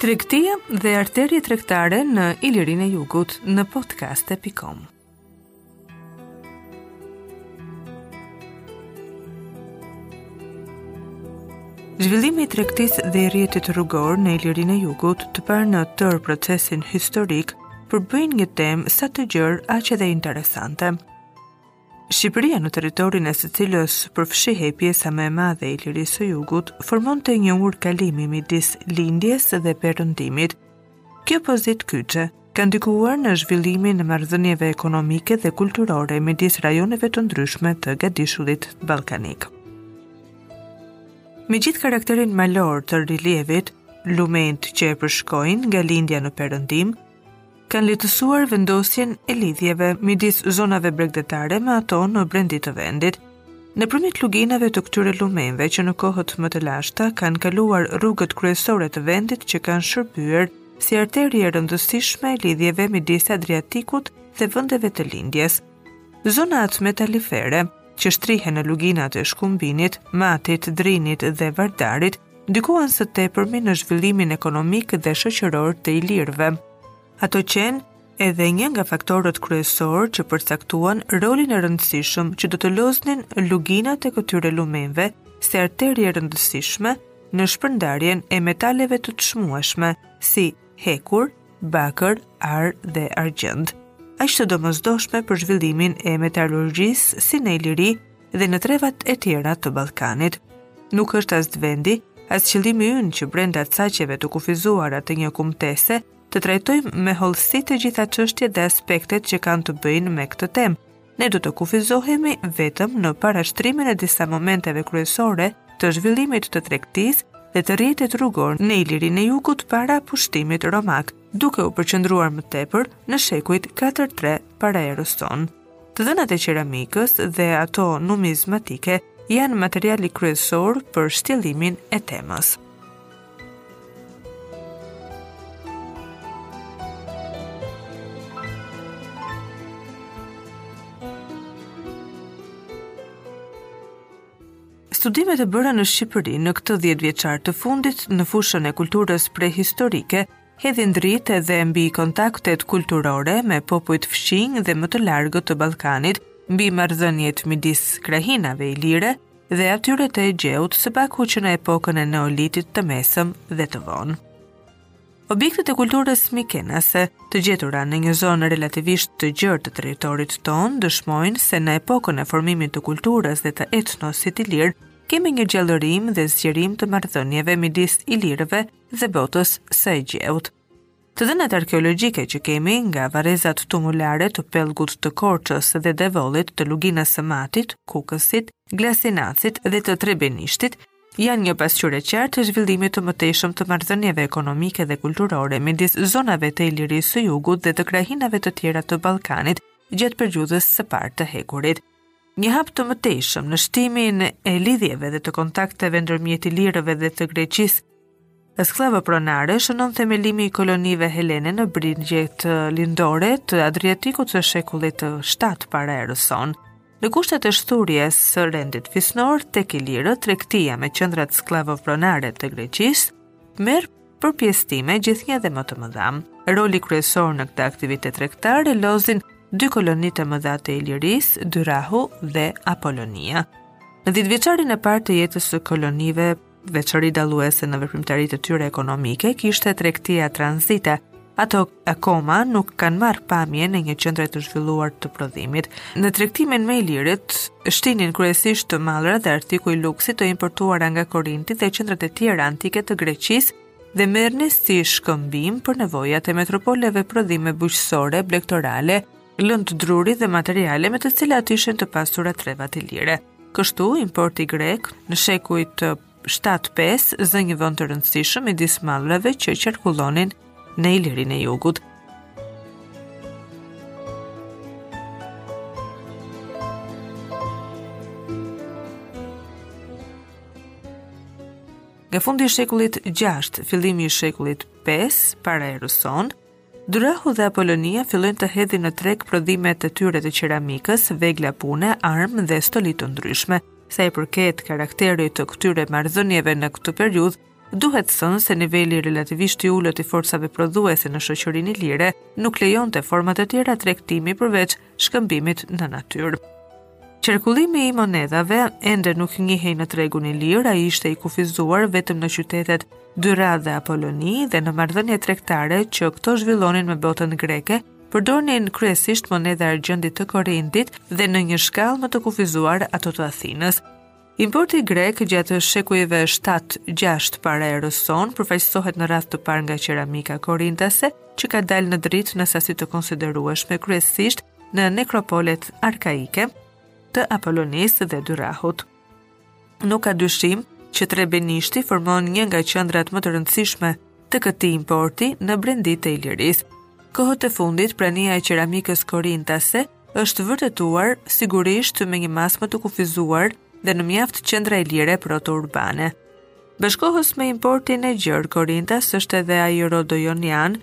Tregtia dhe arterie tregtare në Ilirinë e Jugut në podcast.com. Zhvillimi i tregtisë dhe i rrjetit rrugor në Ilirinë e Jugut, të parë në tërë procesin historik, përbëjnë një temë sa të gjërë aq edhe interesante. Shqipëria në territorin e së cilës përfshihej pjesa më e madhe e Ilirisë së Jugut, formonte një urë kalimi midis lindjes dhe perëndimit. Kjo pozitë kyçe ka ndikuar në zhvillimin e marrëdhënieve ekonomike dhe kulturore midis rajoneve të ndryshme të gadishullit ballkanik. Megjithë karakterin malor të relievit, lumenjtë që e përshkojnë nga lindja në perëndim, kanë lehtësuar vendosjen e lidhjeve midis zonave bregdetare me ato në brendi të vendit. Nëpërmjet luginave të këtyre lumenjve që në kohët më të lashta kanë kaluar rrugët kryesore të vendit që kanë shërbyer si arterie e rëndësishme e lidhjeve midis Adriatikut dhe vendeve të lindjes. Zonat metalifere, që shtrihen në luginat e Shkumbinit, Matit, Drinit dhe Vardarit, ndikuan së tepërmi në zhvillimin ekonomik dhe shoqëror të ilirëve. Ato qenë edhe një nga faktorët kryesorë që përcaktuan rolin e rëndësishëm që do të loznin luginat e këtyre lumenjve si arterie të rëndësishme në shpërndarjen e metaleve të çmueshme, si hekur, bakër, ar dhe argjend. Aq të domosdoshme për zhvillimin e metalurgjisë si në Iliri, dhe në trevat e tjera të Ballkanit. Nuk është as vendi, as qëllimi ynë që brenda caqeve të kufizuara të një kumtese të trajtojmë me hollësi të gjitha çështjet dhe aspektet që kanë të bëjnë me këtë temë. Ne do të kufizohemi vetëm në parashtrimin e disa momenteve kryesore të zhvillimit të tregtisë dhe të rrjetit rrugor në Ilirinë e Jugut para pushtimit romak, duke u përqendruar më tepër në shekujt 4-3 para erës sonë. Të dhënat e qeramikës dhe ato numizmatike janë materiali kryesor për shtjellimin e temës. Studimet e bëra në Shqipëri në këtë 10 vjeçar të fundit në fushën e kulturës prehistorike hedhin dritë edhe mbi kontaktet kulturore me popujt fqinj dhe më të largët të Ballkanit, mbi marrëdhëniet midis krahinave ilire dhe atyre të Egjeut së paku që në epokën e Neolitit të Mesëm dhe të Vonë. Objektet e kulturës mikenase, të gjetura në një zonë relativisht të gjerë të territorit tonë, dëshmojnë se në epokën e formimit të kulturës dhe të etnosit ilir, kemi një gjallërim dhe zgjerim të marrëdhënieve midis ilirëve dhe botës së Egjeut. Të dhënat arkeologjike që kemi nga varrezat tumulare të pellgut të Korçës dhe Devollit të Luginës së Matit, Kukësit, Glasinacit dhe të Trebenishtit janë një pasqyrë e qartë e zhvillimit të mëtejshëm të marrëdhënieve ekonomike dhe kulturore midis zonave të Ilirisë së Jugut dhe të krahinave të tjera të Ballkanit gjatë periudhës së parë të hekurit. Një hap të mëtejshëm në shtimin e lidhjeve dhe të kontakteve ndërmjet ilirëve dhe të Greqisë skllavopronare shënon themelimi i kolonive helene në brigjet lindore të Adriatikut së shekullit të 7 para erës sonë. Në kushtet e shthurjes së rendit fisnor tek ilirët, tregtia me qendrat skllavopronare të Greqisë merr përpjesëtime gjithnjë dhe më të mëdha. Rolin kryesor në këtë aktivitet tregtar e loznin dy kolonitë e mëdha të Ilirisë, Dyrrahu dhe Apolonia. Në dhjetëvjeçarin e parë të jetës së kolonive, veçori dalluese në veprimtarinë e tyre ekonomike ishte tregtia tranzite, ato akoma nuk kanë marrë pamjen e një qendre të zhvilluar të prodhimit. Në tregtimin me ilirët, shitnin kryesisht mallra dhe artikuj luksi të importuara nga Korinti dhe qendrat e tjera antike të Greqisë dhe merrnin si shkëmbim për nevojat e metropoleve prodhime bujqësore, blektorale, lëndë druri dhe materiale me të cilat ishin të pasura trevat ilire. Kështu, importi grek në shekujt 7-5 zë një vend të rëndësishëm midis mallrave që qarkullonin në Ilirinë e Jugut. Nga fundi i shekullit 6, fillimi i shekullit 5 para erës sonë, Dyrrahu dhe Apolonia fillojnë të hedhin në treg prodhimet e tyre të qeramikës, vegla pune, armë dhe stoli të ndryshme. Sa i përket karakterit të këtyre marrëdhënieve në këtë periudhë, duhet thënë se niveli relativisht i ulët i forcave prodhuese në shoqërinë ilire nuk lejonte forma të tjera tregtimi përveç shkëmbimit në natyrë. Qarkullimi i monedhave ende nuk njihej në tregun ilir, ai ishte i kufizuar vetëm në qytetet Dyrrah dhe Apoloni dhe në marrëdhënie tregtare që këto zhvillonin me botën greke, përdornin kryesisht monedha argjendi të Korintit dhe në një shkallë më të kufizuar ato të Athinës. Importi grek gjatë shekujve 7-6 para erës sonë përfaqësohet në radhë të parë nga qeramika korintase, që ka dalë në dritë në sasi të konsiderueshme kryesisht në nekropolet arkaike të Apolonisë dhe Dyrrahut. Nuk ka dyshim që Trebenishti formon një nga qendrat më të rëndësishme të këtij importi në brendi të Ilirisë. Kohët e fundit prania e qeramikës korintase është vërtetuar sigurisht në një masë më të kufizuar dhe në mjaft qendra ilire proto-urbane. Bashkëkohës me importin e gjerë korintas është edhe ai rodo-jonian,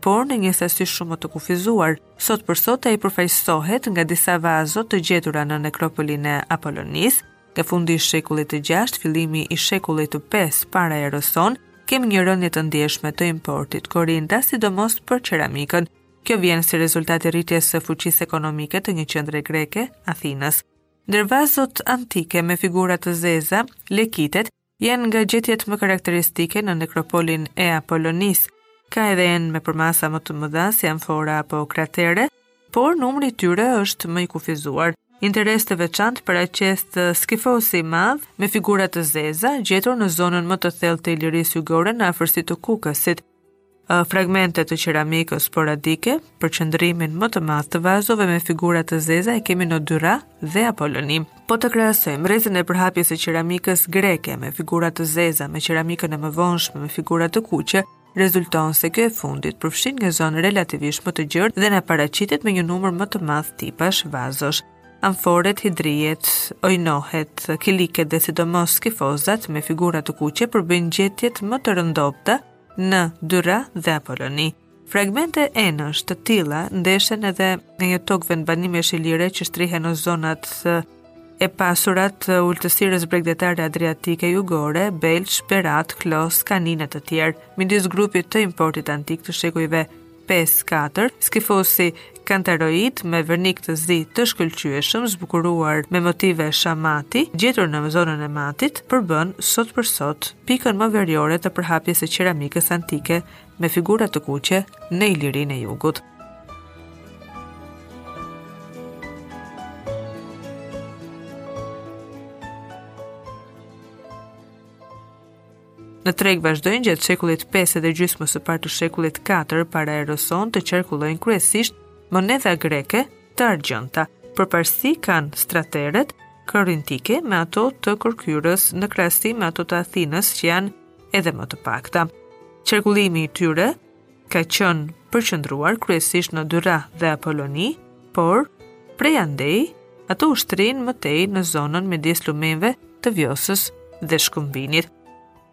por në një sasi shumë më të kufizuar. Sot për sot ai përfaqësohet nga disa vazo të gjetura në nekropolin e Apolonisë. Nga fundi i shekullit të gjashtë, fillimi i shekullit të pestë para erës sonë, kemi një rënie të ndjeshme të importit korintas, sidomos për qeramikën, Kjo vjen si rezultat i rritjes së fuqisë ekonomike të një qendre greke, Athinës. Ndër vazot antike me figura të zeza, lekitet janë nga gjetjet më karakteristike në nekropolin e Apolonisë. Ka edhe enë me përmasa më të mëdha si amfora apo kratere, por numri i tyre është më i kufizuar. Interes të veçantë paraqet skifosi i madh me figura të zeza, gjetur në zonën më të thellë të Ilirisë Jugore në afërsi të Kukësit, Fragmente të qeramikës sporadike, përqendrimin më të madh të vazove me figura të zeza e kemi në Dyrrah dhe Apoloni. Po të krahasojmë rrezen e përhapjes së qeramikës greke me figura të zeza me qeramikën e mëvonshme me figura të kuqe, rezulton se kjo e fundit përfshin një zonë relativisht më të gjerë dhe na paraqitet me një numër më të madh tipash vazosh. Amforet, hidriet, ojnohet, kiliket dhe sidomos skifosat me figura të kuqe përbëjnë gjetjet më të rëndomta në Dyrrah dhe Apoloni. Fragmente enësh të tilla ndeshen edhe në një tokë vendbanimesh ilire që shtrihen në zonat e pasura të ultësirës bregdetare adriatike jugore, Belsh, Berat, Klos, Kaninë e të tjerë, midis grupit të importit antik të shekujve 5-4, skifosi kantaroid me vernik të zi të shkëlqyeshëm zbukuruar me motive shahmati, gjetur në zonën e Matit, përbën sot për sot pikën më veriore të përhapjes së qeramikës antike me figura të kuqe në Ilirinë e Jugut. Në treg vazhdojnë gjatë shekullit 5 dhe gjysmës së parë të shekullit 4 para erës sonë të qarkullojnë kryesisht monedha greke të argjendta. Përparësi kanë stateret korintike me ato të Korkyrës në krahasim me ato të Athinës që janë edhe më të pakta. Qarkullimi i tyre ka qenë përqendruar kryesisht në Dyrrah dhe Apoloni, por prej andej ato u shtrinë më tej në zonën midis lumenjve të Vjosës dhe Shkumbinit.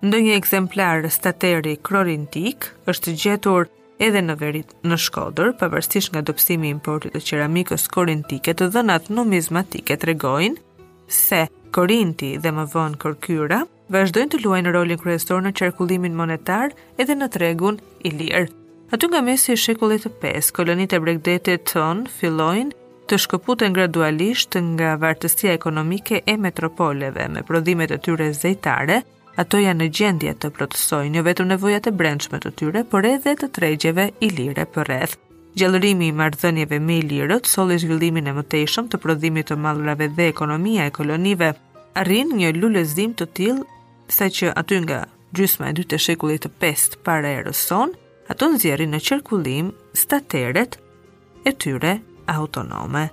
Ndonjë ekzemplar stateri korintik është gjetur edhe në veri në Shkodër, pavarësisht nga dobësimi i importit të qeramikës korintike të dhënat numizmatike tregojnë se Korinti dhe më vonë Korkyra vazhdojnë të luajnë rolin kryesor në qarkullimin monetar edhe në tregun ilir. Aty nga mesi i shekullit të 5, kolonitë e bregdetit tonë fillojnë të shkëputen gradualisht nga vartësia ekonomike e metropoleve me prodhimet e tyre zejtare, ato janë në gjendje të plotësojnë jo vetëm nevojat e brendshme të tyre, por edhe të tregjeve ilire përreth. Gjallërimi i marrëdhënieve me ilirët solli zhvillimin e mëtejshëm të prodhimit të mallrave dhe ekonomia e kolonive Arrin një lulëzim të tillë saqë aty nga gjysma e dytë e shekullit të 5 para erës sonë, ato nxjerrin në qarkullim stateret e tyre autonome.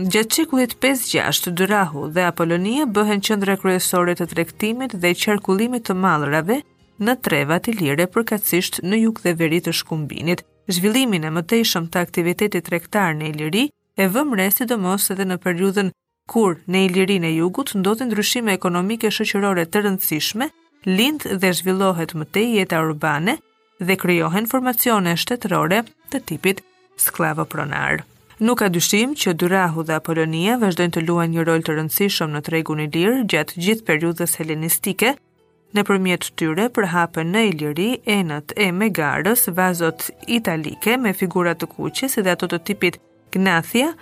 Gjatë shekullit 5-6, Dyrrahu dhe Apolonia bëhen qendra kryesore të tregtimit dhe qarkullimit të mallrave në trevat ilire përkatësisht në jug dhe veri të Shkumbinit. Zhvillimin e mëtejshëm të aktivitetit tregtar në Iliri e vëmë re sidomos edhe në periudhën kur në Ilirinë e Jugut ndodhin ndryshime ekonomike shoqërore të rëndësishme, lind dhe zhvillohet më tej jeta urbane dhe krijohen formacione shtetërore të tipit skllavopronar. Nuk ka dyshim që Dyrrahu dhe Apolonia vazhdojnë të luajnë një rol të rëndësishëm në tregun ilir gjatë gjithë periudhës helenistike, Nëpërmjet tyre përhapen në Iliri enët e Megarës, vazot italike me figura të kuqe si dhe ato të tipit Gnathia,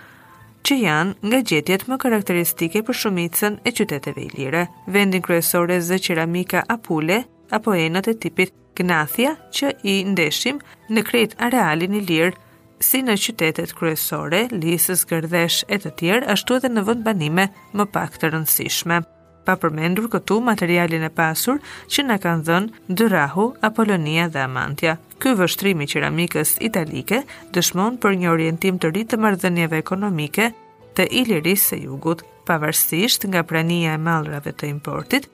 që janë nga gjetjet më karakteristike për shumicën e qyteteve ilire. Vendin kryesor e zë qeramika apule, apo enët e tipit Gnathia që i ndeshim në krejt arealin ilir, si në qytetet kryesore, Lisus, Zgërdhesh e të tjerë, ashtu edhe në vendbanime më pak të rëndësishme. pa përmendur këtu materialin e pasur që na kanë dhënë Dyrrahu, Apolonia dhe Amantia. Ky vështrim i qeramikës italike dëshmon për një orientim të ri të marrëdhënieve ekonomike të Ilirisë së Jugut, pavarësisht nga prania e mallrave të importit.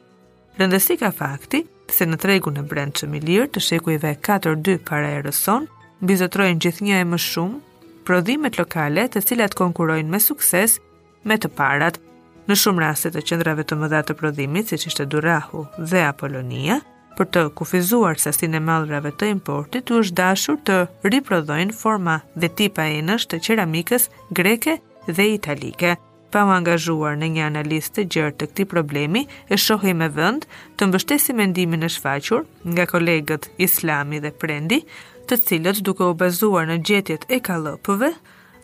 Rëndësi ka fakti se në tregun e brendshëm ilir të shekujve 4-2 para erës sonë, mbizotërojnë gjithnjë e më shumë prodhimet lokale të cilat konkurrojnë me sukses Me të parat, në shumë raste të qendrave të mëdha të prodhimit, siç ishte Dyrrahu dhe Apolonia, për të kufizuar sasinë e mallrave të importit, u është dashur të riprodhojnë forma dhe tipa enësh të qeramikës greke dhe italike. Pa u angazhuar në një analizë të gjerë të këtij problemi, e shohim me vend të mbështesim mendimin e shfaqur nga kolegët Islami dhe Prendi, të cilët duke u bazuar në gjetjet e kallëpëve,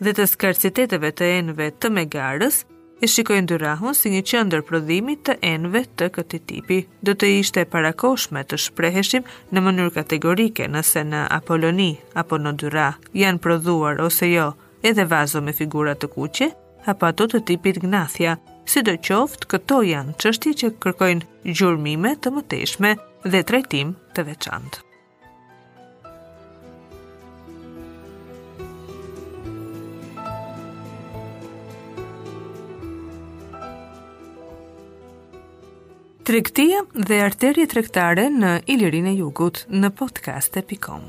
dhe të skarciteteve të enëve të Megarës, e shikojnë Dyrrahun si një qendër prodhimi të enëve të këtij tipi. Do të ishte e parakohshme të shpreheshim në mënyrë kategorike nëse në Apoloni apo në Dyrrah janë prodhuar ose jo edhe vazo me figura të kuqe apo ato të tipit gnathja. Sidoqoftë, këto janë çështje që kërkojnë gjurmime të mëtejshme dhe trajtim të veçantë. Tregtia dhe arteriet tregtare në Ilirinë e Jugut në podcast.com.